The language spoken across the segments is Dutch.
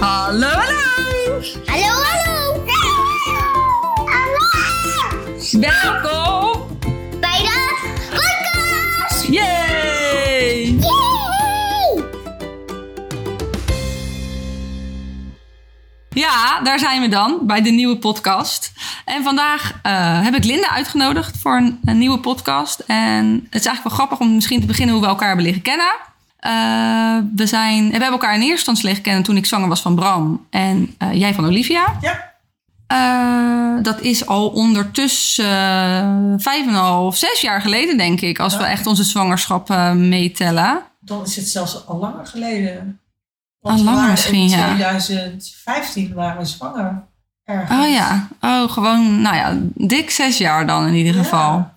Hallo, hallo! Hallo, hallo. Hallo. Welkom! Bij de podcast. Yay! Yay. Ja, daar zijn we dan bij de nieuwe podcast. En vandaag eh, heb ik Linda uitgenodigd voor een, een nieuwe podcast. En het is eigenlijk wel grappig om misschien te beginnen hoe we elkaar hebben leren kennen. Eh, we, zijn, we hebben elkaar in eerste instantie leren kennen toen ik zwanger was van Bram en eh, jij van Olivia. Ja. Eh, dat is al ondertussen vijf en een half, zes jaar geleden, denk ik. Als we echt onze zwangerschap meetellen. Dan is het zelfs al langer geleden. Al langer misschien, in ja. 2015 waren we zwanger. Ergens. Oh ja, oh, gewoon, nou ja, dik zes jaar dan in ieder Ja. geval.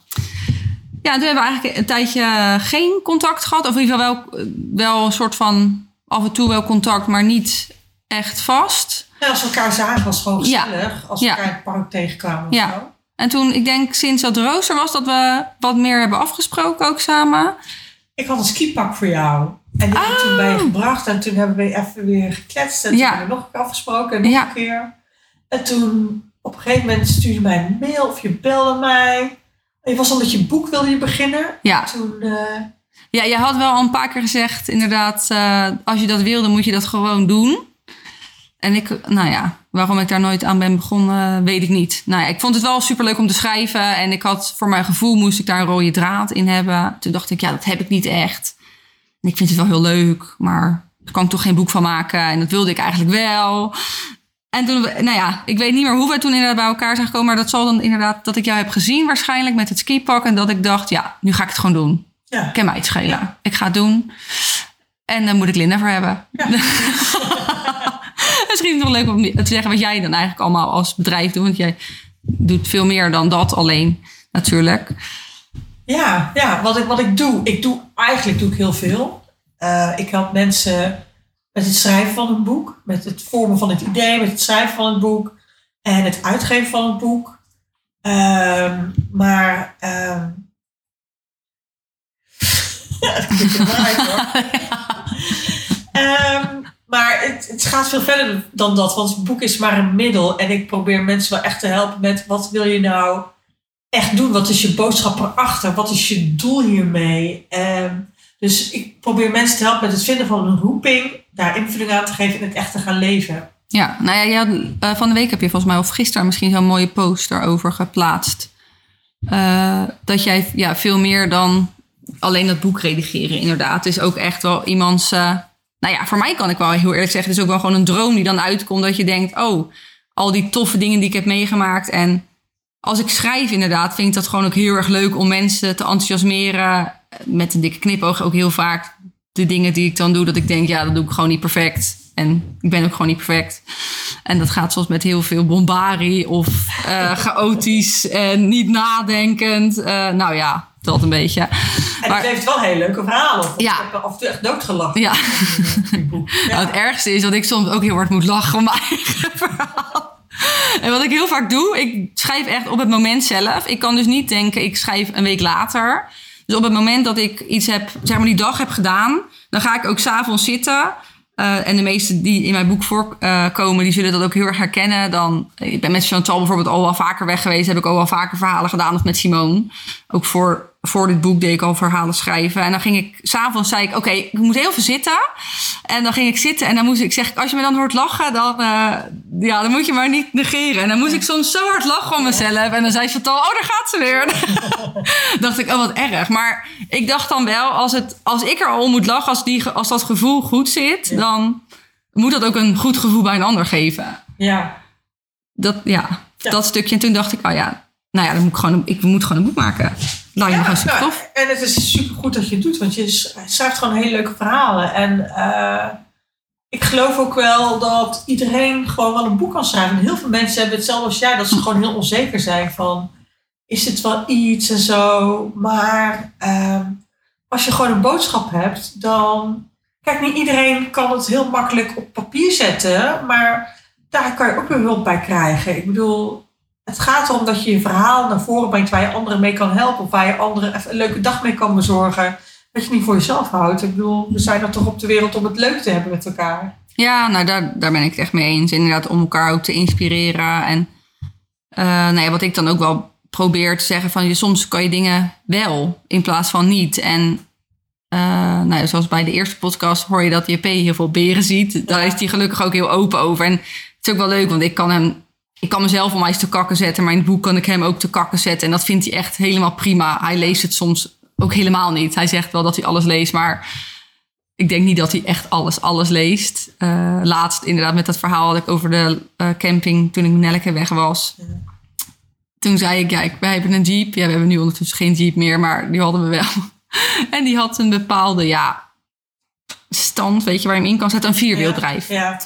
Ja, toen hebben we eigenlijk een tijdje geen contact gehad. Of in ieder geval wel, wel een soort van af en toe wel contact, maar niet echt vast. Ja, als we elkaar zagen was het gewoon Ja. gezellig. Als we Ja. elkaar in het park tegenkwamen of Ja. zo. En toen, ik denk sinds dat rooster was, dat we wat meer hebben afgesproken ook samen. Ik had een skipak voor jou. En die heb ik toen bij je gebracht. En toen hebben we even weer gekletst. En toen hebben we nog een keer afgesproken. En nog een keer. En toen op een gegeven moment stuurde je mij een mail. Of je belde mij. Je was al met je boek wilde je beginnen. Ja. Toen... eh, Ja, je had wel al een paar keer gezegd, inderdaad, eh, als je dat wilde, moet je dat gewoon doen. En ik, nou ja, waarom ik daar nooit aan ben begonnen, weet ik niet. Nou ja, ik vond het wel superleuk om te schrijven. En ik had, voor mijn gevoel, moest ik daar een rode draad in hebben. Toen dacht ik, ja, dat heb ik niet echt. En ik vind het wel heel leuk, maar daar kan ik toch geen boek van maken. En dat wilde ik eigenlijk wel. En toen, nou ja, ik weet niet meer hoe we toen inderdaad bij elkaar zijn gekomen. Maar dat zal dan inderdaad dat ik jou heb gezien waarschijnlijk met het skipak. En dat ik dacht, ja, nu ga ik het gewoon doen. ja. Ik kan mij het schelen. Ja. Ik ga het doen. En daar moet ik Linda voor hebben. Ja. Misschien is het nog leuk om te zeggen wat jij dan eigenlijk allemaal als bedrijf doet. Want jij doet veel meer dan dat alleen, natuurlijk. Ja, ja wat, ik, wat ik doe, ik doe eigenlijk doe ik heel veel. Eh, ik help mensen met het schrijven van een boek, met het vormen van het idee, met het schrijven van het boek en het uitgeven van het boek. Ehm, maar ehm ja, een hoor. Ehm, maar het, het gaat veel verder dan dat, want het boek is maar een middel. En ik probeer mensen wel echt te helpen met wat wil je nou echt doen? Wat is je boodschap erachter? Wat is je doel hiermee? Ehm, dus ik probeer mensen te helpen met het vinden van een roeping, daar invulling aan te geven en het echt te gaan leven. Ja, nou ja, eh, van de week heb je volgens mij, of gisteren misschien zo'n mooie post erover geplaatst. Eh, dat jij ja, veel meer dan alleen dat boek redigeren, inderdaad. Is ook echt wel iemands. eh, nou ja, voor mij kan ik wel heel eerlijk zeggen, het is ook wel gewoon een droom die dan uitkomt. Dat je denkt, oh, al die toffe dingen die ik heb meegemaakt. En als ik schrijf, inderdaad, vind ik dat gewoon ook heel erg leuk om mensen te enthousiasmeren. Met een dikke knipoog ook heel vaak de dingen die ik dan doe, dat ik denk, ja, dat doe ik gewoon niet perfect. En ik ben ook gewoon niet perfect. En dat gaat soms met heel veel bombarie of eh, chaotisch en niet nadenkend. Eh, nou ja, dat een beetje. En Maar- het levert wel hele leuke verhalen Ja. Ik heb af en toe echt doodgelachen Ja. boek. Ja. Nou, het ergste is dat ik soms ook heel hard moet lachen om mijn eigen verhaal. En wat ik heel vaak doe, ik schrijf echt op het moment zelf. Ik kan dus niet denken, ik schrijf een week later. Dus op het moment dat ik iets heb, zeg maar die dag heb gedaan, dan ga ik ook s'avonds zitten. Eh, en de meesten die in mijn boek voorkomen, die zullen dat ook heel erg herkennen. Dan, ik ben met Chantal bijvoorbeeld al wel vaker weg geweest. Heb ik al wel vaker verhalen gedaan. Of met Simone. Ook voor, voor dit boek deed ik al verhalen schrijven. En dan ging ik, s'avonds zei ik, oké, ik moet heel veel zitten. En dan ging ik zitten en dan moest ik zeggen, als je me dan hoort lachen, dan, eh, ja, dan moet je maar niet negeren. En dan moest ik soms zo hard lachen om mezelf. En dan zei Chantal, oh, daar gaat ze weer. dacht ik, oh, wat erg. Maar ik dacht dan wel, als, het, als ik er al om moet lachen, als, die, als dat gevoel goed zit, Ja. dan moet dat ook een goed gevoel bij een ander geven. ja. Dat, ja, Ja. dat stukje. En toen dacht ik, oh ja, nou ja, dan moet ik gewoon, ik moet gewoon een boek maken. Nou, Ja, nou, tof. en het is super goed dat je het doet, want je sch- schrijft gewoon hele leuke verhalen. En eh, ik geloof ook wel dat iedereen gewoon wel een boek kan schrijven. En heel veel mensen hebben hetzelfde als jij, dat ze gewoon heel onzeker zijn van, is dit wel iets en zo. Maar ehm, als je gewoon een boodschap hebt, dan, kijk, niet iedereen kan het heel makkelijk op papier zetten, maar daar kan je ook weer hulp bij krijgen. Ik bedoel, het gaat erom dat je je verhaal naar voren brengt waar je anderen mee kan helpen. Of waar je anderen even een leuke dag mee kan bezorgen. Dat je niet voor jezelf houdt. Ik bedoel, we zijn er toch op de wereld om het leuk te hebben met elkaar. Ja, nou daar, daar ben ik het echt mee eens. Inderdaad, om elkaar ook te inspireren. En eh, nou ja, wat ik dan ook wel probeer te zeggen van je, soms kan je dingen wel in plaats van niet. En eh, nou zoals bij de eerste podcast hoor je dat JP heel veel beren ziet. Daar is hij gelukkig ook heel open over. En het is ook wel leuk, want ik kan hem, ik kan mezelf om eens te kakken zetten, maar in het boek kan ik hem ook te kakken zetten. En dat vindt hij echt helemaal prima. Hij leest het soms ook helemaal niet. Hij zegt wel dat hij alles leest, maar ik denk niet dat hij echt alles, alles leest. Eh, laatst inderdaad met dat verhaal had ik over de eh, camping toen ik met Nelleke weg was. Toen zei ik, ja, ik- wij hebben een jeep. Ja, we hebben nu ondertussen geen jeep meer, maar die hadden we wel. En die had een bepaalde, ja, stand, weet je, waar je hem in kan zetten. Een vierwieldrijf. Ja.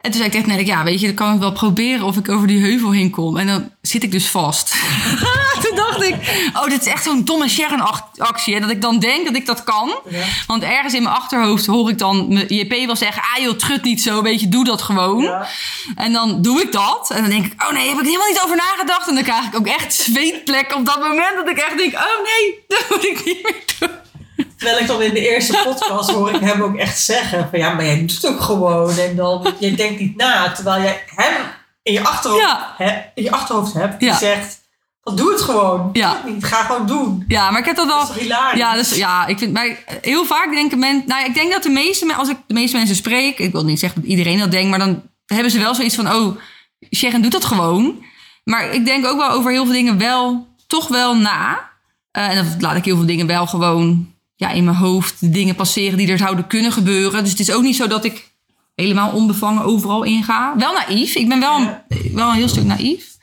En toen zei ik tegen Nelleke, ja, weet je, dan kan ik wel proberen of ik over die heuvel heen kom. En dan zit ik dus vast. toen dacht ik, oh, dit is echt zo'n domme Sharon-actie. hè, Dat ik dan denk dat ik dat kan. Ja. Want ergens in mijn achterhoofd hoor ik dan mijn JP wel zeggen... ah joh, trut niet zo, weet je, doe dat gewoon. Ja. En dan doe ik dat. En dan denk ik, oh nee, heb ik helemaal niet over nagedacht. En dan krijg ik ook echt zweetplek op dat moment... dat ik echt denk, oh nee, dat moet ik niet meer doen. Terwijl ik dan in de eerste podcast hoor ik hem ook echt zeggen van ja, maar jij doet het ook gewoon. En dan, je denkt niet na. Terwijl jij hem in je achterhoofd, Ja. in je achterhoofd hebt die Ja. zegt, van doe het gewoon. Ja. Doe het niet, ga gewoon doen. Ja, maar ik heb dat Dat wel... is toch hilarisch? Ja, dus, ja, ik vind, maar heel vaak denken mensen... Nou, ik denk dat de meeste, men- als ik de meeste mensen spreek... Ik wil niet zeggen dat iedereen dat denkt... maar dan hebben ze wel zoiets van... Oh, Sharon doet dat gewoon. Maar ik denk ook wel over heel veel dingen wel... toch wel na. Eh, en dan laat ik heel veel dingen wel gewoon... Ja, in mijn hoofd dingen passeren die er zouden kunnen gebeuren. Dus het is ook niet zo dat ik helemaal onbevangen overal inga. Wel naïef. Ik ben wel een, wel een heel stuk naïef.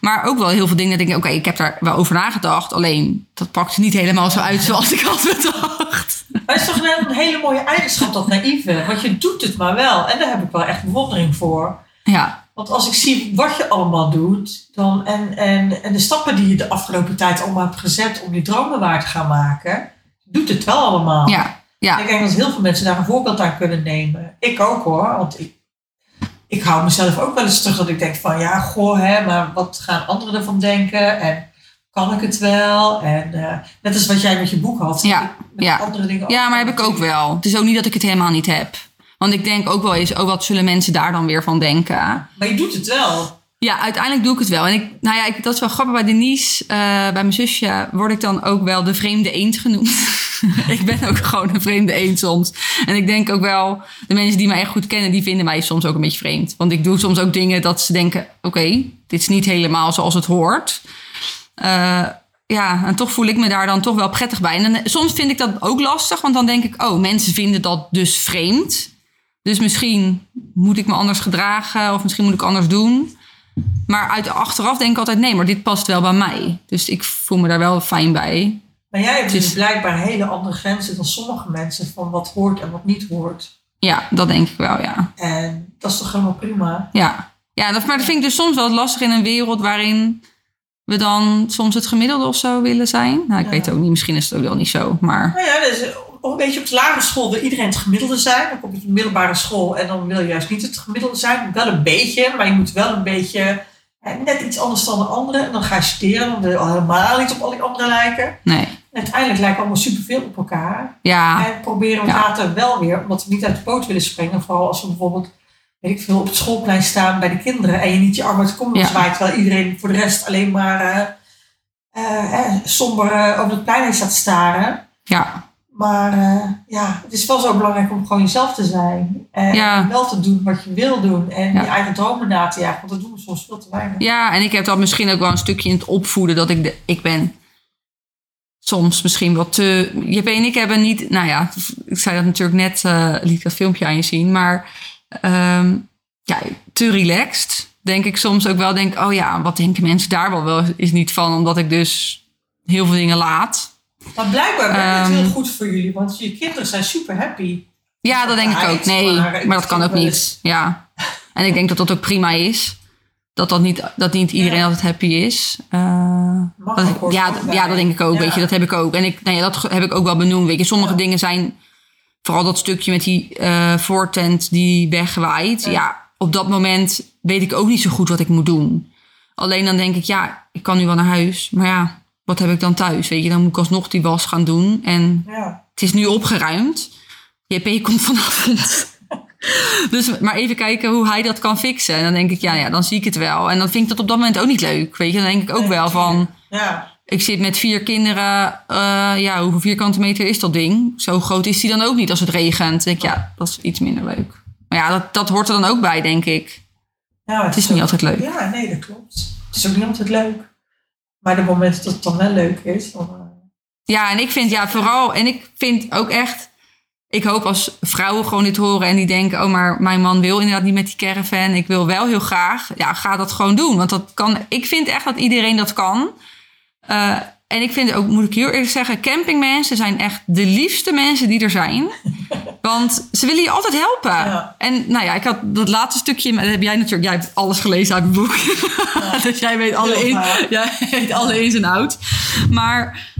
Maar ook wel heel veel dingen dat ik denk, oké, ik heb daar wel over nagedacht. Alleen, dat pakt niet helemaal zo uit zoals ik had bedacht. Maar het is toch wel een hele mooie eigenschap, dat naïeve. Want je doet het maar wel. En daar heb ik wel echt bewondering voor. Ja, Want als ik zie wat je allemaal doet, dan, en, en, en de stappen die je de afgelopen tijd allemaal hebt gezet om die dromen waar te gaan maken, doet het wel allemaal. ja, ja. ik denk dat heel veel mensen daar een voorbeeld aan kunnen nemen. Ik ook hoor, want ik, ik hou mezelf ook wel eens terug dat ik denk van ja, goh, hè, maar wat gaan anderen ervan denken? En kan ik het wel? En eh, net als wat jij met je boek had. Ja. Andere dingen Ja, maar heb ik ook wel. Het is ook niet dat ik het helemaal niet heb. Want ik denk ook wel eens, oh, wat zullen mensen daar dan weer van denken? Maar je doet het wel. Ja, uiteindelijk doe ik het wel. En ik, nou ja, ik, dat is wel grappig. Bij Denise, eh, bij mijn zusje, word ik dan ook wel de vreemde eend genoemd. ik ben ook gewoon een vreemde eend soms. En ik denk ook wel, de mensen die mij echt goed kennen, die vinden mij soms ook een beetje vreemd. Want ik doe soms ook dingen dat ze denken, oké, dit is niet helemaal zoals het hoort. Eh, ja, en toch voel ik me daar dan toch wel prettig bij. En soms vind ik dat ook lastig, want dan denk ik, oh, mensen vinden dat dus vreemd. Dus misschien moet ik me anders gedragen of misschien moet ik anders doen. Maar uit achteraf denk ik altijd, nee, maar dit past wel bij mij. Dus ik voel me daar wel fijn bij. Maar jij hebt dus blijkbaar hele andere grenzen dan sommige mensen van wat hoort en wat niet hoort. Ja, dat denk ik wel, ja. En dat is toch helemaal prima. Ja, ja dat, maar dat vind ik dus soms wel lastig in een wereld waarin we dan soms het gemiddelde of zo willen zijn. Nou, ik Ja. weet het ook niet, misschien is het ook wel niet zo. Maar Nou ja, dus, op- een beetje op de lagere school wil iedereen het gemiddelde zijn. Dan kom je op de middelbare school en dan wil je juist niet het gemiddelde zijn. Wel een beetje, maar je moet wel een beetje hè, net iets anders dan de anderen. En dan ga je studeren, dan wil je helemaal niet op al die anderen lijken. nee, En uiteindelijk lijken we allemaal superveel op elkaar. ja, En proberen we Ja. later wel weer, omdat we niet uit de boot willen springen. Vooral als we bijvoorbeeld, weet ik veel, op het schoolplein staan bij de kinderen. En je niet je arm uit de kom Ja. zwaait. Terwijl iedereen voor de rest alleen maar eh, eh, eh, somber eh, over het plein heen staat te staren. ja, Maar eh, ja, het is wel zo belangrijk om gewoon jezelf te zijn. En Ja. wel te doen wat je wil doen. En Ja. je eigen dromen na te jagen. Want dat doen we soms veel te weinig. ja. En ik heb dat misschien ook wel een stukje in het opvoeden dat ik, de, ik ben soms misschien wat te. JP en ik hebben niet. Nou ja, ik zei dat natuurlijk net, eh, liet ik dat filmpje aan je zien. Maar ehm, ja, te relaxed. Denk ik soms ook wel. Denk, oh ja, wat denken mensen daar wel wel is niet van, omdat ik dus heel veel dingen laat. Maar blijkbaar werkt het Ehm. heel goed voor jullie. Want je kinderen zijn super happy. Ja, dat denk ik ook. Nee, Maar dat kan ook niet. eens- Ja. En ik denk dat dat ook prima is. Dat, dat, niet, dat niet iedereen Ja. altijd happy is. Eh, dat- ja, ja, dat denk ik ook. Ja. Weet je, dat heb ik ook. En ik, nou ja, dat heb ik ook wel benoemd. Weet je, sommige Ja. dingen zijn, vooral dat stukje met die eh voortent die wegwaait. Ja. op dat moment weet ik ook niet zo goed wat ik moet doen. Alleen dan denk ik, ja, ik kan nu wel naar huis. Maar ja, wat heb ik dan thuis? Weet je, dan moet ik alsnog die was gaan doen. En Ja. het is nu opgeruimd. JP komt vanavond. Dus maar even kijken hoe hij dat kan fixen. En dan denk ik, ja, ja, dan zie ik het wel. En dan vind ik dat op dat moment ook niet leuk. Weet je, dan denk ik ook wel van... Ja, Ik zit met vier kinderen. eh, ja, hoeveel vierkante meter is dat ding? Zo groot is die dan ook niet als het regent. Dan denk ik, ja, dat is iets minder leuk. Maar ja, dat, dat hoort er dan ook bij, denk ik. ja Het is niet altijd leuk. Ja, nee, dat klopt. Het is ook niet altijd leuk. Maar de momenten dat het dan wel leuk is, eh, Ja, en ik vind, ja, vooral, en ik vind ook echt, ik hoop als vrouwen gewoon dit horen en die denken, oh, maar mijn man wil inderdaad niet met die caravan. Ik wil wel heel graag. Ja, ga dat gewoon doen. Want dat kan, ik vind echt dat iedereen dat kan. Eh, en ik vind ook, moet ik heel eerlijk zeggen, campingmensen zijn echt de liefste mensen die er zijn. Want ze willen je altijd helpen. Ja. En nou ja, ik had dat laatste stukje, dat heb jij natuurlijk, jij hebt alles gelezen uit mijn boek. dus jij weet alle, in, jij weet alle ins en outs. Maar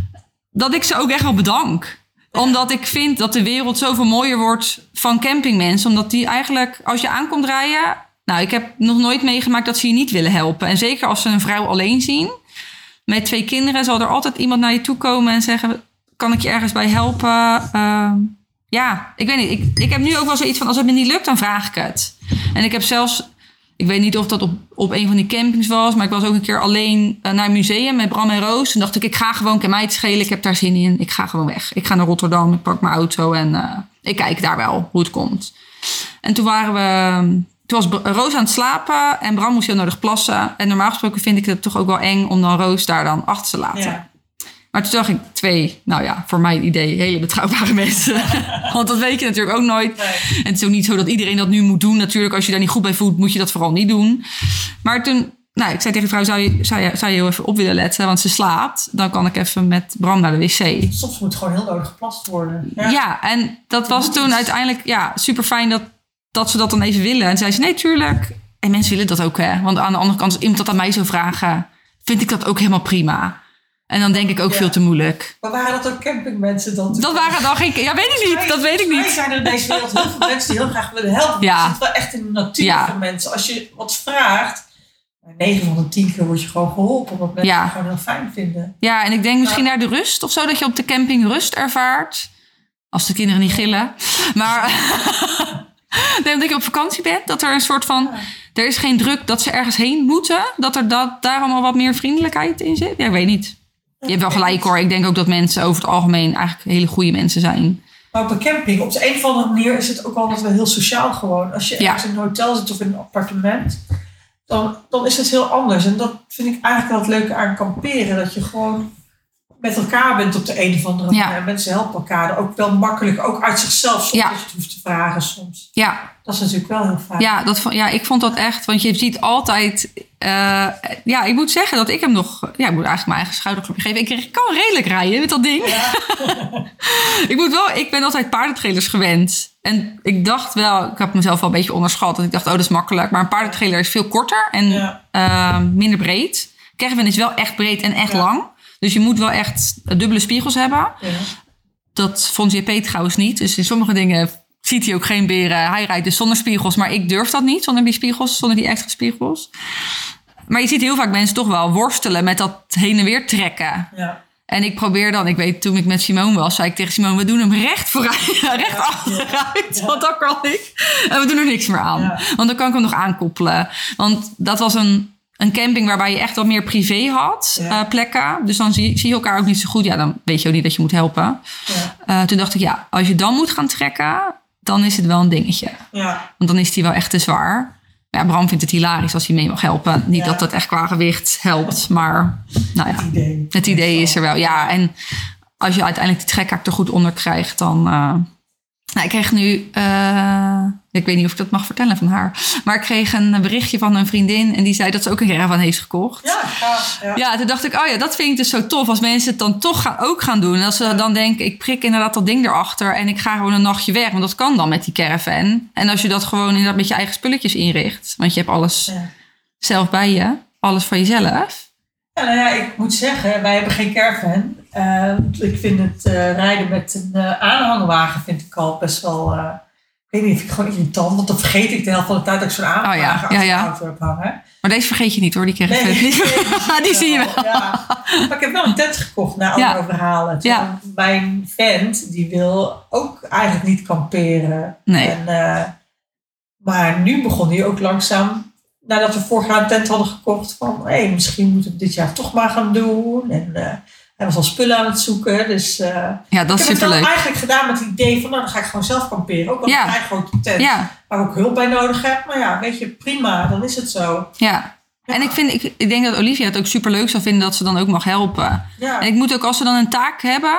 dat ik ze ook echt wel bedank. Omdat ik vind dat de wereld zoveel mooier wordt van campingmensen. Omdat die eigenlijk, als je aankomt rijden... Nou, ik heb nog nooit meegemaakt dat ze je niet willen helpen. En zeker als ze een vrouw alleen zien. Met twee kinderen zal er altijd iemand naar je toe komen en zeggen... Kan ik je ergens bij helpen? Ehm, ja, ik weet niet. Ik, ik heb nu ook wel zoiets van... Als het me niet lukt, dan vraag ik het. En ik heb zelfs... Ik weet niet of dat op, op een van die campings was, maar ik was ook een keer alleen eh, naar een museum met Bram en Roos. En dacht ik, ik ga gewoon, kan mij schelen, ik heb daar zin in. Ik ga gewoon weg. Ik ga naar Rotterdam, ik pak mijn auto en eh, ik kijk daar wel hoe het komt. En toen waren we, toen was Roos aan het slapen en Bram moest heel nodig plassen. En normaal gesproken vind ik het toch ook wel eng om dan Roos daar dan achter te laten. ja. Maar toen zag ik twee, nou ja, voor mijn idee hele betrouwbare mensen. Want dat weet je natuurlijk ook nooit. Nee. En het is ook niet zo dat iedereen dat nu moet doen. Natuurlijk, als je daar niet goed bij voelt, moet je dat vooral niet doen. Maar toen, nou, ik zei tegen de vrouw, zou je, zou je, zou je heel even op willen letten? Want ze slaapt. Dan kan ik even met Bram naar de wc. Soms moet gewoon heel nodig geplast worden. Ja, en dat was moet toen uiteindelijk ja, super fijn dat, dat ze dat dan even willen. En zei ze, nee, tuurlijk. En mensen willen dat ook, hè. Want aan de andere kant, als iemand dat aan mij zou vragen... vind ik dat ook helemaal prima. En dan denk ik ook Ja. veel te moeilijk. Maar waren dat ook campingmensen dan? Dat waren dan geen... Ja, weet ik niet. Dat weet ik niet. zijn er in deze wereld heel veel mensen die heel graag willen helpen. Ja. Het zit wel echt in de natuur Ja. van mensen. Als je wat vraagt, 9 van de 10 keer word je gewoon geholpen. Omdat mensen Ja. het gewoon heel fijn vinden. Ja, en ik denk misschien naar de rust of zo. Dat je op de camping rust ervaart. Als de kinderen niet gillen. Maar nee, omdat je op vakantie bent. Dat er een soort van... Er is geen druk dat ze ergens heen moeten. Dat er dat, daar allemaal wat meer vriendelijkheid in zit. Ja, ik weet niet. Je hebt wel gelijk hoor. Ik denk ook dat mensen over het algemeen eigenlijk hele goede mensen zijn. Maar op een camping, op de een of andere manier is het ook altijd wel heel sociaal gewoon. Als je Ja. ergens in een hotel zit of in een appartement, dan, dan is het heel anders. En dat vind ik eigenlijk wel het leuke aan kamperen. Dat je gewoon met elkaar bent op de een of andere Ja. manier. Mensen helpen elkaar ook wel makkelijk, ook uit zichzelf, zonder Ja. dat je het hoeft te vragen soms. Ja, Dat is natuurlijk wel heel fijn. ja, dat, ja, ik vond dat echt. Want je ziet altijd... eh, ja, ik moet zeggen dat ik hem nog... Ja, ik moet eigenlijk mijn eigen schouderklopje geven. Ik, kan redelijk rijden met dat ding. Ik moet wel, ik ben altijd paardentrailers gewend. En ik dacht wel, ik heb mezelf wel een beetje onderschat. Dat ik dacht, oh, dat is makkelijk. Maar een paardentrailer is veel korter en Ja. eh, minder breed. Caravan is wel echt breed en echt Ja. lang. Dus je moet wel echt dubbele spiegels hebben. Ja. Dat vond JP trouwens niet. Dus in sommige dingen ziet hij ook geen beren. Hij rijdt dus zonder spiegels. Maar ik durf dat niet, zonder die spiegels, zonder die extra spiegels. Maar je ziet heel vaak mensen toch wel worstelen met dat heen en weer trekken. Ja. En ik probeer dan, ik weet toen ik met Simone was, zei ik tegen Simone, we doen hem recht vooruit, recht achteruit, want dat kan ik. En we doen er niks meer aan, want dan kan ik hem nog aankoppelen. Want dat was een, een camping waarbij je echt wat meer privé had, Ja. eh, plekken. Dus dan zie, zie je elkaar ook niet zo goed. Ja, dan weet je ook niet dat je moet helpen. Ja. Eh, toen dacht ik, ja, als je dan moet gaan trekken, dan is het wel een dingetje. Ja. Want dan is die wel echt te zwaar. Ja, Bram vindt het hilarisch als hij mee mag helpen. Niet dat dat echt qua gewicht helpt, maar nou ja. Het idee. Het idee is er wel, ja. En als je uiteindelijk die trekhaak er goed onder krijgt, dan... eh, nou, ik kreeg nu... ik weet niet of ik dat mag vertellen van haar. Maar ik kreeg een berichtje van een vriendin... en die zei dat ze ook een caravan heeft gekocht. Ja, gaaf. Ja. Ja, toen dacht ik, oh ja, dat vind ik dus zo tof. Als mensen het dan toch gaan, ook gaan doen. En als ze dan denken, ik prik inderdaad dat ding erachter... en ik ga gewoon een nachtje weg. Want dat kan dan met die caravan. En als je dat gewoon inderdaad met je eigen spulletjes inricht... want je hebt alles Ja. zelf bij je. Alles van jezelf. Ja, nou ja, ik moet zeggen, wij hebben geen caravan. Eh, ik vind het eh, rijden met een eh, aanhangwagen vind ik al best wel... ik weet niet, vind ik gewoon irritant. Want dan vergeet ik de helft van de tijd dat ik zo'n ja, achter ja, de ja. auto heb hangen. Maar deze vergeet je niet hoor, die caravan. Nee, die, die zie je wel. Ja. Maar ik heb wel een tent gekocht na Ja. andere verhalen. Ja. Mijn vent, die wil ook eigenlijk niet kamperen. Nee. En, eh, Maar nu begon hij ook langzaam, nadat we vorig jaar een tent hadden gekocht, van hé, misschien moeten we dit jaar toch maar gaan doen. En eh, hij was al spullen aan het zoeken. Dus eh, Ja, dat ik is heb het wel superleuk. eigenlijk gedaan met het idee van, nou dan ga ik gewoon zelf kamperen. Ook al Ja. een vrij grote tent, Ja, waar ik ook hulp bij nodig heb. Maar ja, weet je, prima, dan is het zo. ja. En ik, vind, ik, ik denk dat Olivia het ook superleuk zou vinden dat ze dan ook mag helpen. Ja, En ik moet ook, als ze dan een taak hebben,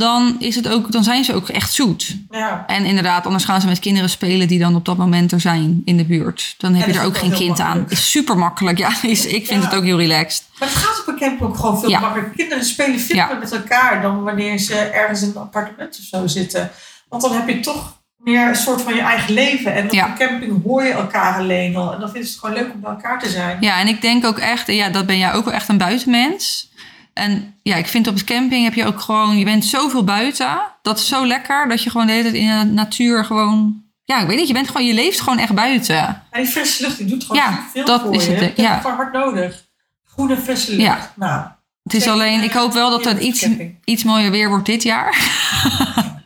dan, is het ook, dan zijn ze ook echt zoet. ja. En inderdaad, anders gaan ze met kinderen spelen die dan op dat moment er zijn in de buurt. Dan heb En je dat er ook geen kind aan. Is super makkelijk. Ja, is, ik vind Ja. het ook heel relaxed. Maar het gaat op een camping ook gewoon veel Ja. makkelijker. Kinderen spelen veel meer met elkaar dan wanneer ze ergens in een appartement of zo zitten. Want dan heb je toch meer een soort van je eigen leven. En op Ja. een camping hoor je elkaar alleen al. En dan vinden ze het gewoon leuk om bij elkaar te zijn. Ja, en ik denk ook echt, ja, dat ben jij ook wel echt een buitenmens. En ja, ik vind op het camping heb je ook gewoon, je bent zoveel buiten. Dat is zo lekker dat je gewoon de hele tijd in de natuur gewoon, ja, ik weet niet, je bent gewoon, je leeft gewoon echt buiten. En die frisse lucht die doet gewoon Ja, veel dat voor is je. het, hebt ja. het gewoon hard nodig. Goede frisse lucht. Ja. Nou, Het is alleen, ik hoop wel dat ja, het iets, iets mooier weer wordt dit jaar.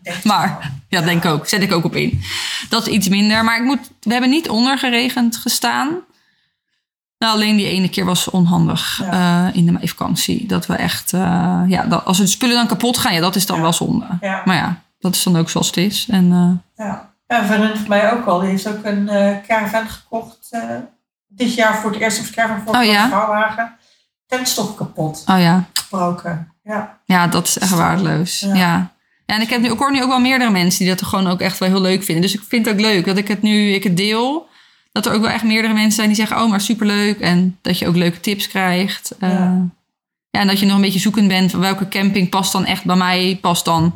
ik Maar ja, denk ik ook. Zet ik ook op in. Dat is iets minder. Maar ik moet, we hebben niet ondergeregend gestaan. Nou, alleen die ene keer was onhandig Ja. eh, in de meivakantie. Dat we echt, eh, ja, dat, als de spullen dan kapot gaan, ja, dat is dan Ja. wel zonde. Ja. Maar ja, dat is dan ook zoals het is. En eh, Ja. Ja, een vriendin van mij ook al. Die heeft ook een caravan gekocht. dit jaar voor het eerst of caravan voor Oh, een vrouwwagen. Tentstof kapot. oh ja, Gebroken. Ja. ja, dat is echt waardeloos. Ja. Ja. ja. en ik, heb nu, ik hoor nu ook wel meerdere mensen die dat gewoon ook echt wel heel leuk vinden. Dus ik vind het ook leuk dat ik het nu ik het deel. Dat er ook wel echt meerdere mensen zijn die zeggen, oh, maar superleuk. En dat je ook leuke tips krijgt. Eh, Ja. ja, en dat je nog een beetje zoekend bent van welke camping past dan echt bij mij. Past dan.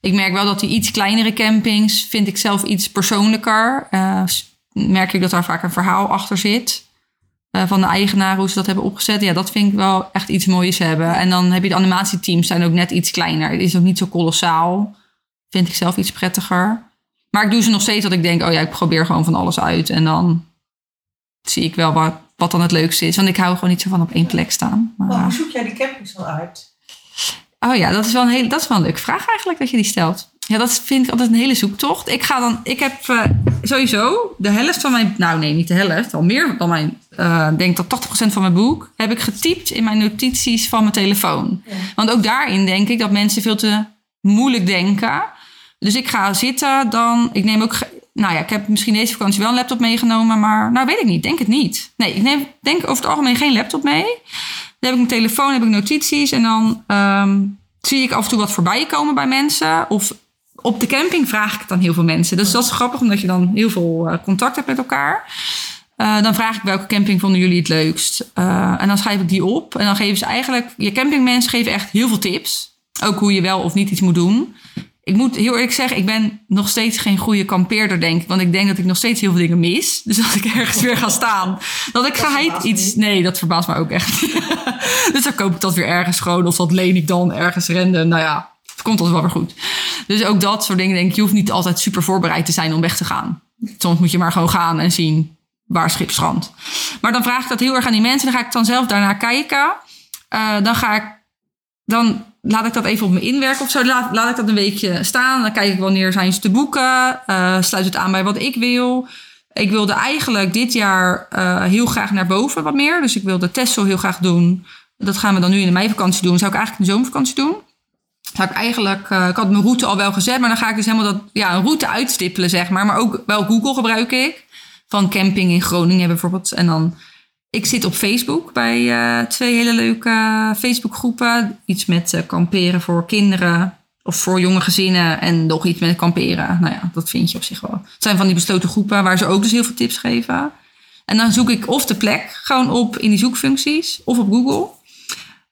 Ik merk wel dat die iets kleinere campings vind ik zelf iets persoonlijker. S- merk ik dat daar vaak een verhaal achter zit. eh, van de eigenaar, hoe ze dat hebben opgezet. Ja, dat vind ik wel echt iets moois hebben. En dan heb je de animatieteams zijn ook net iets kleiner. Het is ook niet zo kolossaal. Vind ik zelf iets prettiger. Maar ik doe ze nog steeds dat ik denk, oh ja, ik probeer gewoon van alles uit. En dan zie ik wel wat, wat dan het leukste is. Want ik hou gewoon niet zo van op één plek staan. Maar, Maar hoe zoek jij die campings dan uit? Oh ja, dat is wel een hele, dat is wel een leuke vraag eigenlijk dat je die stelt. Ja, dat vind ik altijd een hele zoektocht. Ik ga dan, ik heb eh, sowieso de helft van mijn, nou nee, niet de helft, al meer dan mijn, ik denk dat 80% van mijn boek heb ik getypt in mijn notities van mijn telefoon. Ja. Want ook daarin denk ik dat mensen veel te moeilijk denken. Dus ik ga zitten dan, ik neem ook, nou ja, ik heb misschien deze vakantie wel een laptop meegenomen, maar nou weet ik niet, denk het niet. Nee, ik neem, denk over het algemeen geen laptop mee. Dan heb ik mijn telefoon, heb ik notities en dan ehm, zie ik af en toe wat voorbij komen bij mensen. Of op de camping vraag ik het heel veel mensen. Dus dat is grappig, omdat je dan heel veel eh, contact hebt met elkaar. Eh, dan vraag ik welke camping vonden jullie het leukst. Eh, en dan schrijf ik die op. En dan geven ze eigenlijk... Je campingmensen geven echt heel veel tips. Ook hoe je wel of niet iets moet doen. Ik moet heel eerlijk zeggen, ik ben nog steeds geen goede kampeerder, denk ik. Want ik denk dat ik nog steeds heel veel dingen mis. Dus als ik ergens weer ga staan, dat ik geheid iets... Nee, dat verbaast me ook echt. dus dan koop ik dat weer ergens gewoon. Of dat leen ik dan ergens renden. Nou ja, het komt altijd wel weer goed. Dus ook dat soort dingen denk ik, je hoeft niet altijd super voorbereid te zijn om weg te gaan. Soms moet je maar gewoon gaan en zien waar schip strandt. Maar dan vraag ik dat heel erg aan die mensen. Dan ga ik dan zelf daarna kijken. Eh, dan ga ik, dan laat ik dat even op me inwerken of zo. Laat, laat ik dat een weekje staan. Dan kijk ik wanneer zijn ze te boeken. Eh, sluit het aan bij wat ik wil. Ik wilde eigenlijk dit jaar eh, heel graag naar boven wat meer. Dus ik wilde Texel heel graag doen. Dat gaan we dan nu in de meivakantie doen. Zou ik eigenlijk in de zomervakantie doen. Zou ik eigenlijk, eh, ik had mijn route al wel gezet, maar dan ga ik dus helemaal dat, ja, een route uitstippelen, zeg maar. Maar ook wel Google gebruik ik. Van camping in Groningen bijvoorbeeld. En dan, ik zit op Facebook bij eh, twee hele leuke Facebookgroepen. Iets met eh, kamperen voor kinderen of voor jonge gezinnen en nog iets met kamperen. Nou ja, dat vind je op zich wel. Het zijn van die besloten groepen waar ze ook dus heel veel tips geven. En dan zoek ik of de plek gewoon op in die zoekfuncties of op Google.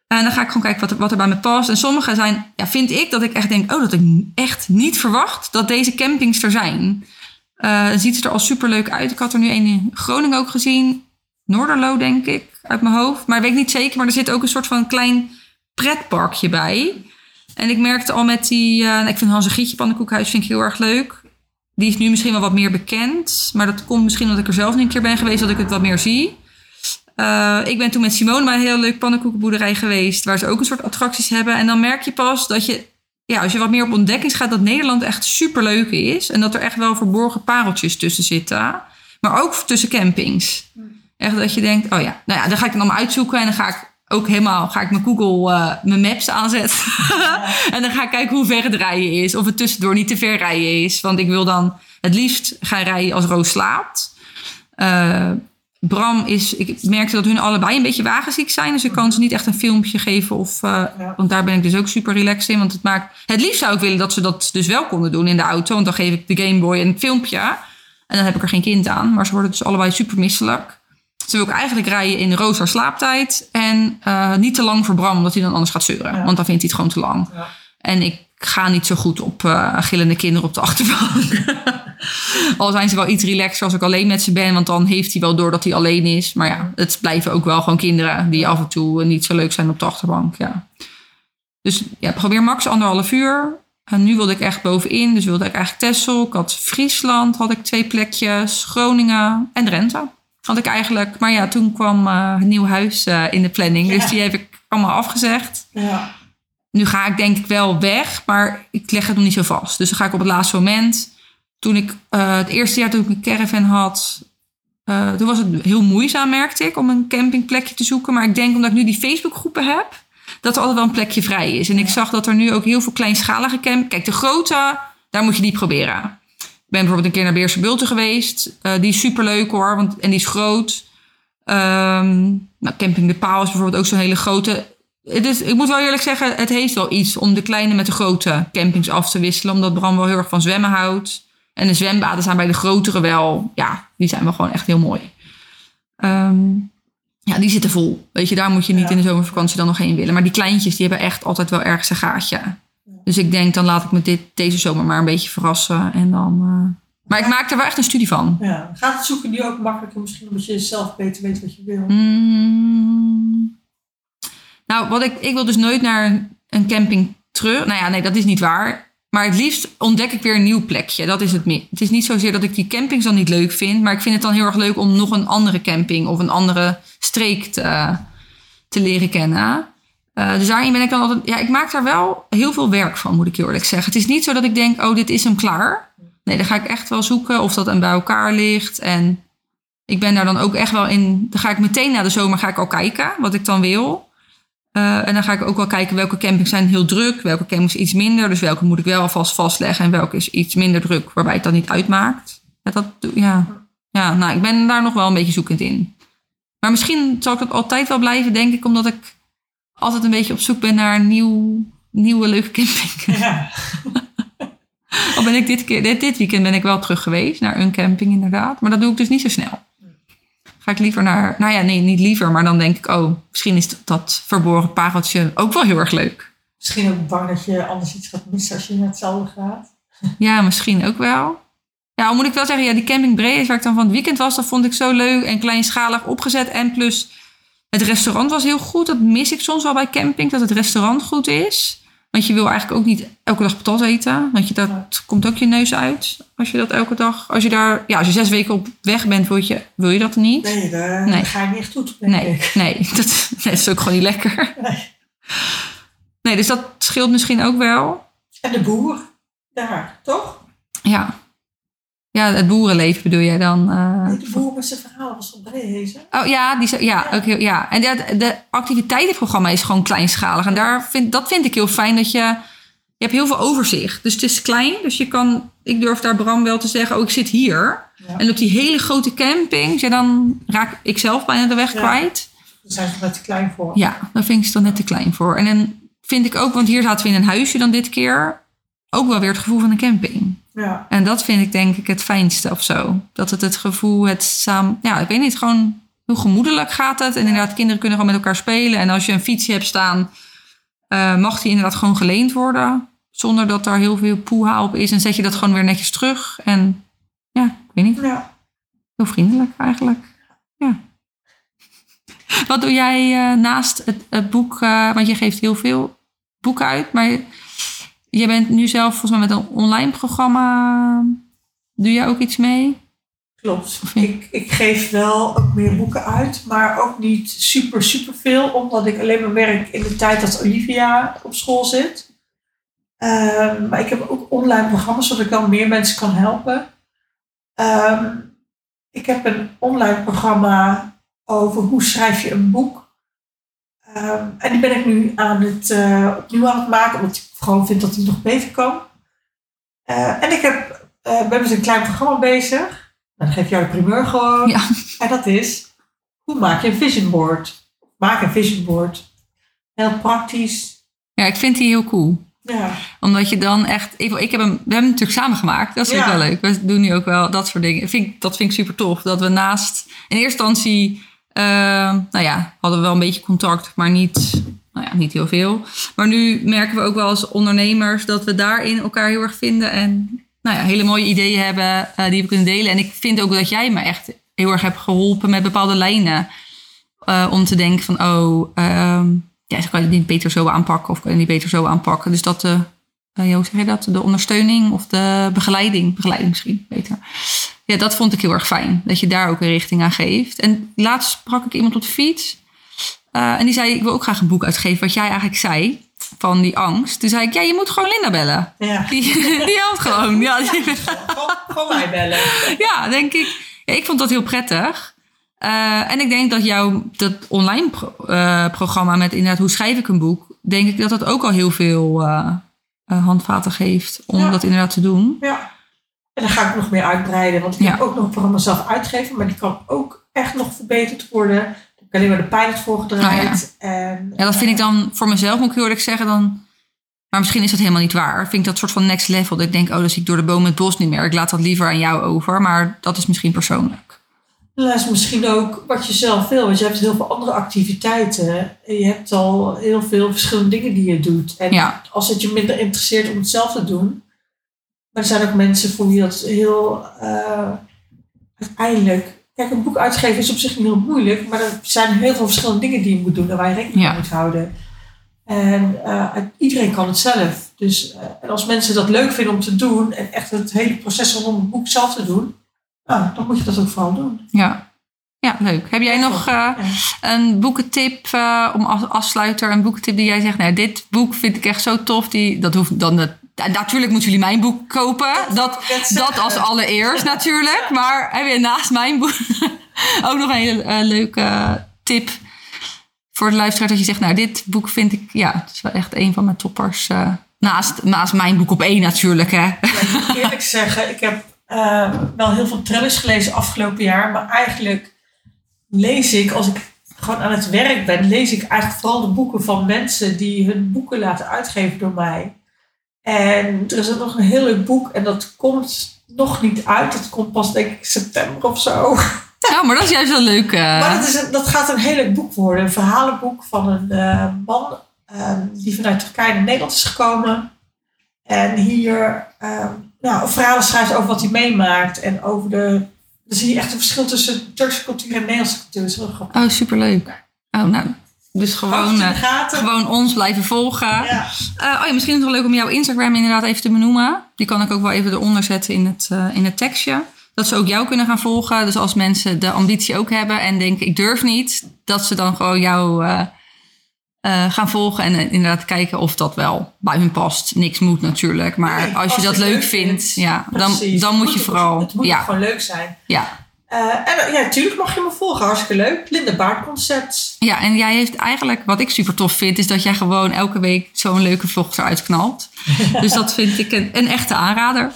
En dan ga ik gewoon kijken wat er, wat er bij me past. En sommige zijn, ja, vind ik dat ik echt denk, oh, dat ik echt niet verwacht dat deze campings er zijn. Eh, ziet er al superleuk uit. Ik had er nu een in Groningen ook gezien. Noorderlo, denk ik, uit mijn hoofd. Maar ik weet niet zeker, maar er zit ook een soort van klein pretparkje bij. En ik merkte al met die, eh, nou, ik vind Hans en Gietje pannenkoekhuis vind ik heel erg leuk. Die is nu misschien wel wat meer bekend. Maar dat komt misschien omdat ik er zelf een keer ben geweest, dat ik het wat meer zie. Eh, ik ben toen met Simone bij een heel leuk pannenkoekenboerderij geweest. Waar ze ook een soort attracties hebben. En dan merk je pas dat je, ja, als je wat meer op ontdekkings gaat, dat Nederland echt super leuk is. En dat er echt wel verborgen pareltjes tussen zitten. Maar ook tussen campings. Echt dat je denkt, oh ja, nou ja, dan ga ik het allemaal uitzoeken en dan ga ik ook helemaal, ga ik mijn Google, eh, mijn Maps aanzetten. en dan ga ik kijken hoe ver het rijden is. Of het tussendoor niet te ver rijden is. Want ik wil dan het liefst gaan rijden als Roos slaapt. Eh, Bram is, ik merkte dat hun allebei een beetje wagenziek zijn. Dus ik kan ze niet echt een filmpje geven. Of, eh, Ja. Want daar ben ik dus ook super relaxed in. Want het maakt, het liefst zou ik willen dat ze dat dus wel konden doen in de auto. Want dan geef ik de Game Boy een filmpje. En dan heb ik er geen kind aan. Maar ze worden dus allebei super misselijk. Ze wil ik eigenlijk rijden in Roos haar slaaptijd. En eh, niet te lang voor Bram, omdat hij dan anders gaat zeuren. Ja. Want dan vindt hij het gewoon te lang. Ja. En ik ga niet zo goed op eh, gillende kinderen op de achterbank. Al zijn ze wel iets relaxer als ik alleen met ze ben. Want dan heeft hij wel door dat hij alleen is. Maar ja, het blijven ook wel gewoon kinderen die af en toe niet zo leuk zijn op de achterbank. Ja. Dus ja, probeer max anderhalf uur. En nu wilde ik echt bovenin. Dus wilde ik eigenlijk Texel. Ik had Friesland, had ik twee plekjes. Groningen en Drenthe had ik eigenlijk. Maar ja, toen kwam eh, een nieuw huis eh, in de planning. Ja. Dus die heb ik allemaal afgezegd. Ja. Nu ga ik denk ik wel weg, maar ik leg het nog niet zo vast. Dus dan ga ik op het laatste moment. Toen ik eh, het eerste jaar toen ik een caravan had, toen was het heel moeizaam, merkte ik, om een campingplekje te zoeken. Maar ik denk omdat ik nu die Facebookgroepen heb, dat er altijd wel een plekje vrij is. En ik zag dat er nu ook heel veel kleinschalige camp. Kijk, de grote, daar moet je die proberen. Ik ben bijvoorbeeld een keer naar Beerse Bulten geweest. Eh, die is superleuk hoor, want, en die is groot. Ehm, nou, Camping de Paal is bijvoorbeeld ook zo'n hele grote. Het is, ik moet wel eerlijk zeggen, het heeft wel iets om de kleine met de grote campings af te wisselen. Omdat Bram wel heel erg van zwemmen houdt. En de zwembaden zijn bij de grotere wel, ja, die zijn wel gewoon echt heel mooi. Ehm, ja, die zitten vol. Weet je, daar moet je niet Ja. in de zomervakantie dan nog heen willen. Maar die kleintjes, die hebben echt altijd wel ergens een gaatje. Dus ik denk, dan laat ik me dit, deze zomer maar een beetje verrassen. En dan... eh, Maar ik maak er wel echt een studie van. ja. Gaat het zoeken nu ook makkelijker misschien omdat je zelf beter weet wat je wil? Mm. Nou, wat ik, ik wil dus nooit naar een camping terug. Nou ja, nee, dat is niet waar. Maar het liefst ontdek ik weer een nieuw plekje. Dat is het meer. Het is niet zozeer dat ik die campings dan niet leuk vind. Maar ik vind het dan heel erg leuk om nog een andere camping of een andere streek te, te leren kennen. Eh, dus daarin ben ik dan altijd. Ja, ik maak daar wel heel veel werk van, moet ik eerlijk zeggen. Het is niet zo dat ik denk, oh, dit is hem klaar. Nee, dan ga ik echt wel zoeken of dat een bij elkaar ligt. En ik ben daar dan ook echt wel in. Dan ga ik meteen na de zomer ga ik al kijken wat ik dan wil. Eh, en dan ga ik ook wel kijken welke campings zijn heel druk, welke campings iets minder. Dus welke moet ik wel alvast vastleggen en welke is iets minder druk, waarbij het dan niet uitmaakt. Ja, dat, ja. ja, nou, ik ben daar nog wel een beetje zoekend in. Maar misschien zal ik dat altijd wel blijven, denk ik, omdat ik altijd een beetje op zoek ben naar een nieuw, nieuwe leuke camping. Ja. Al ben ik dit, keer, dit, dit weekend ben ik wel terug geweest naar een camping inderdaad. Maar dat doe ik dus niet zo snel. Ga ik liever naar... Nou ja, nee, niet liever. Maar dan denk ik, oh, misschien is dat, verborgen pareltje ook wel heel erg leuk. Misschien ook bang dat je anders iets gaat missen als je naar hetzelfde gaat. Ja, misschien ook wel. Ja, moet ik wel zeggen, ja, die camping Brees waar ik dan van het weekend was, dat vond ik zo leuk en kleinschalig opgezet. En plus, het restaurant was heel goed. Dat mis ik soms wel bij camping, dat het restaurant goed is. Want je wil eigenlijk ook niet elke dag patat eten. Want je, dat komt ook je neus uit. Als je dat elke dag, als je daar, ja, als je zes weken op weg bent, wil je, wil je dat niet. Nee, daar Nee. ga je niet echt toe, denk Nee, ik. nee, dat, dat is ook gewoon niet lekker. Nee. Nee, dus dat scheelt misschien ook wel. En de boer, daar, toch? Ja. Ja, het boerenleven bedoel jij dan? Nee, de boer met zijn verhaal was op. Oh ja, die, zo- ja, ook heel, ja. En de, de activiteitenprogramma is gewoon kleinschalig. En daar vind, dat vind ik heel fijn dat je. Je hebt heel veel overzicht. Dus het is klein. Dus je kan. Ik durf daar Bram wel te zeggen. Oh, ik zit hier. Ja. En op die hele grote camping. Ja, dan raak ik zelf bijna de weg Ja. kwijt. Daar zijn ze net te klein voor. Ja, daar vind ik ze dan net te klein voor. En dan vind ik ook, want hier zaten we in een huisje dan dit keer. Ook wel weer het gevoel van een camping. Dat vind ik denk ik het fijnste of zo. Dat het het gevoel, het samen... Ja, ik weet niet, gewoon hoe gemoedelijk gaat het. En inderdaad, kinderen kunnen gewoon met elkaar spelen. En als je een fietsje hebt staan, eh, mag die inderdaad gewoon geleend worden. Zonder dat er heel veel poeha op is. En zet je dat gewoon weer netjes terug. En ja, ik weet niet, ja. heel vriendelijk eigenlijk. Ja. Wat doe jij eh, naast het, het boek? eh, want je geeft heel veel boeken uit. Maar je bent nu zelf volgens mij met een online programma. Doe jij ook iets mee? Klopt. Ik, ik geef wel ook meer boeken uit, maar ook niet super, super veel, omdat ik alleen maar werk in de tijd dat Olivia op school zit. Ehm, maar ik heb ook online programma's, zodat ik dan meer mensen kan helpen. Ehm, ik heb een online programma over hoe schrijf je een boek. Ehm, en die ben ik nu aan het, eh, opnieuw aan het maken, omdat ik gewoon vind dat die nog beter kan. Eh, en ik heb, uh, ben met een klein programma bezig. Dan geef jou de primeur gewoon. Ja. En dat is, hoe maak je een vision board? Maak een vision board. Heel praktisch. Ja, ik vind die heel cool. Ja, Omdat je dan echt... Ik, ik heb hem, we hebben hem natuurlijk samen gemaakt. Dat vind ik Ja. wel leuk. We doen nu ook wel dat soort dingen. Vind dat vind ik super tof. Dat we naast... In eerste instantie... eh, nou ja, hadden we wel een beetje contact. Maar niet, nou ja, niet heel veel. Maar nu merken we ook wel als ondernemers... dat we daarin elkaar heel erg vinden. En nou ja, hele mooie ideeën hebben eh, die we kunnen delen. En ik vind ook dat jij me echt heel erg hebt geholpen met bepaalde lijnen. Eh, om te denken van, oh, ehm, ja, kan je het niet beter zo aanpakken of kan je het niet beter zo aanpakken. Dus dat de, eh, hoe zeg je dat? De ondersteuning of de begeleiding, begeleiding misschien beter. Ja, dat vond ik heel erg fijn. Dat je daar ook een richting aan geeft. En laatst sprak ik iemand op de fiets. eh, en die zei, ik wil ook graag een boek uitgeven. Wat jij eigenlijk zei, van die angst. Toen zei ik, ja, je moet gewoon Linda bellen. ja. Die, die helpt gewoon. Ja, die- Gewoon, gewoon mij bellen. ja, denk ik. Ja, ik vond dat heel prettig. Eh, en ik denk dat jouw dat online pro- eh, programma met inderdaad hoe schrijf ik een boek, denk ik dat dat ook al heel veel handvaten geeft om dat inderdaad te doen. Ja. En dan ga ik nog meer uitbreiden. Want ik Ja. heb ook nog een programma zelf uitgeven. Maar die kan ook echt nog verbeterd worden. Daar heb ik alleen maar de pilot voor gedraaid. en, Oh Ja, dat vind ik dan voor mezelf, moet ik heel eerlijk zeggen, dan. Maar misschien is dat helemaal niet waar. Vind ik dat soort van next level. Dat ik denk, oh, dan zie ik door de boom het bos niet meer. Ik laat dat liever aan jou over. Maar dat is misschien persoonlijk. Dat is misschien ook wat je zelf wil. Want je hebt heel veel andere activiteiten. En je hebt al heel veel verschillende dingen die je doet. En Ja. als het je minder interesseert om het zelf te doen. Maar er zijn ook mensen voor wie dat heel uh, uiteindelijk. Kijk, een boek uitgeven is op zich niet heel moeilijk. Maar er zijn heel veel verschillende dingen die je moet doen. En waar je rekening Ja. mee moet houden. En uh, iedereen kan het zelf. Dus uh, en als mensen dat leuk vinden om te doen. En echt het hele proces rondom het boek zelf te doen. Nou, dan moet je dat ook vooral doen. Ja. Ja, leuk. Heb jij nog uh, een boekentip om als afsluiter, een boekentip die jij zegt, nou, dit boek vind ik echt zo tof. Die, dat hoeft dan, natuurlijk moeten jullie mijn boek kopen. Dat, dat als allereerst natuurlijk. Maar heb je naast mijn boek ook nog een hele uh, leuke tip voor de luisteraar dat je zegt, nou, dit boek vind ik, ja, het is wel echt een van mijn toppers. Uh, naast, naast mijn boek op één natuurlijk, hè. Ja, ik moet eerlijk zeggen, ik heb uh, wel heel veel thrillers gelezen afgelopen jaar. Maar eigenlijk lees ik, als ik gewoon aan het werk ben, lees ik eigenlijk vooral de boeken van mensen die hun boeken laten uitgeven door mij. En er is ook nog een heel leuk boek en dat komt nog niet uit. Dat komt pas denk ik september of zo. Ja, maar dat is juist wel leuk. Uh... Maar dat, is een, dat gaat een heel leuk boek worden. Een verhalenboek van een uh, man die vanuit Turkije naar Nederland is gekomen. En hier nou, verhalen schrijft over wat hij meemaakt. En over de. Dan zie je echt een verschil tussen Turkse cultuur en Nederlandse cultuur. Dat is heel grappig. Oh, superleuk. Oh, nou. Dus gewoon, uh, gewoon ons blijven volgen. Ja. Uh, oh ja, misschien is het wel leuk om jouw Instagram inderdaad even te benoemen. Die kan ik ook wel even eronder zetten in het, uh, in het tekstje. Dat ze ook jou kunnen gaan volgen. Dus als mensen de ambitie ook hebben en denken ik durf niet. Dat ze dan gewoon jou uh, gaan volgen. En inderdaad kijken of dat wel bij hun past. Niks moet natuurlijk. Maar Nee, als je dat leuk vindt, vindt ja, dan, dan moet je vooral... Het moet ja. gewoon leuk zijn. Ja. Uh, en ja, natuurlijk mag je me volgen. Hartstikke leuk. Linda Baard Concept. Ja, en jij heeft eigenlijk, wat ik super tof vind, is dat jij gewoon elke week zo'n leuke vlog eruit knalt. dus dat vind ik een, een echte aanrader.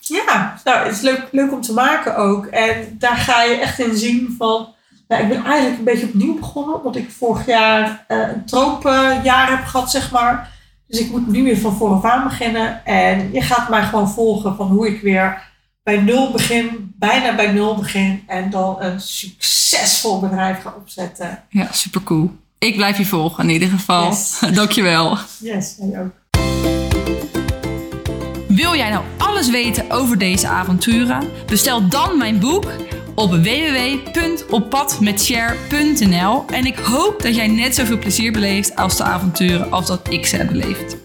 Ja, nou, het is leuk, leuk om te maken ook. En daar ga je echt in zien van... Nou, ik ben eigenlijk een beetje opnieuw begonnen. Omdat ik vorig jaar uh, een tropenjaar heb gehad, zeg maar. Dus ik moet nu weer van vooraf aan beginnen. En je gaat mij gewoon volgen van hoe ik weer bij nul begin, bijna bij nul begin en dan een succesvol bedrijf ga opzetten. Ja, super cool. Ik blijf je volgen in ieder geval. Yes. Dankjewel. Yes, jij ook. Wil jij nou alles weten over deze avonturen? Bestel dan mijn boek op www.oppadmetshare.nl en ik hoop dat jij net zoveel plezier beleeft als de avonturen als dat ik ze heb beleefd.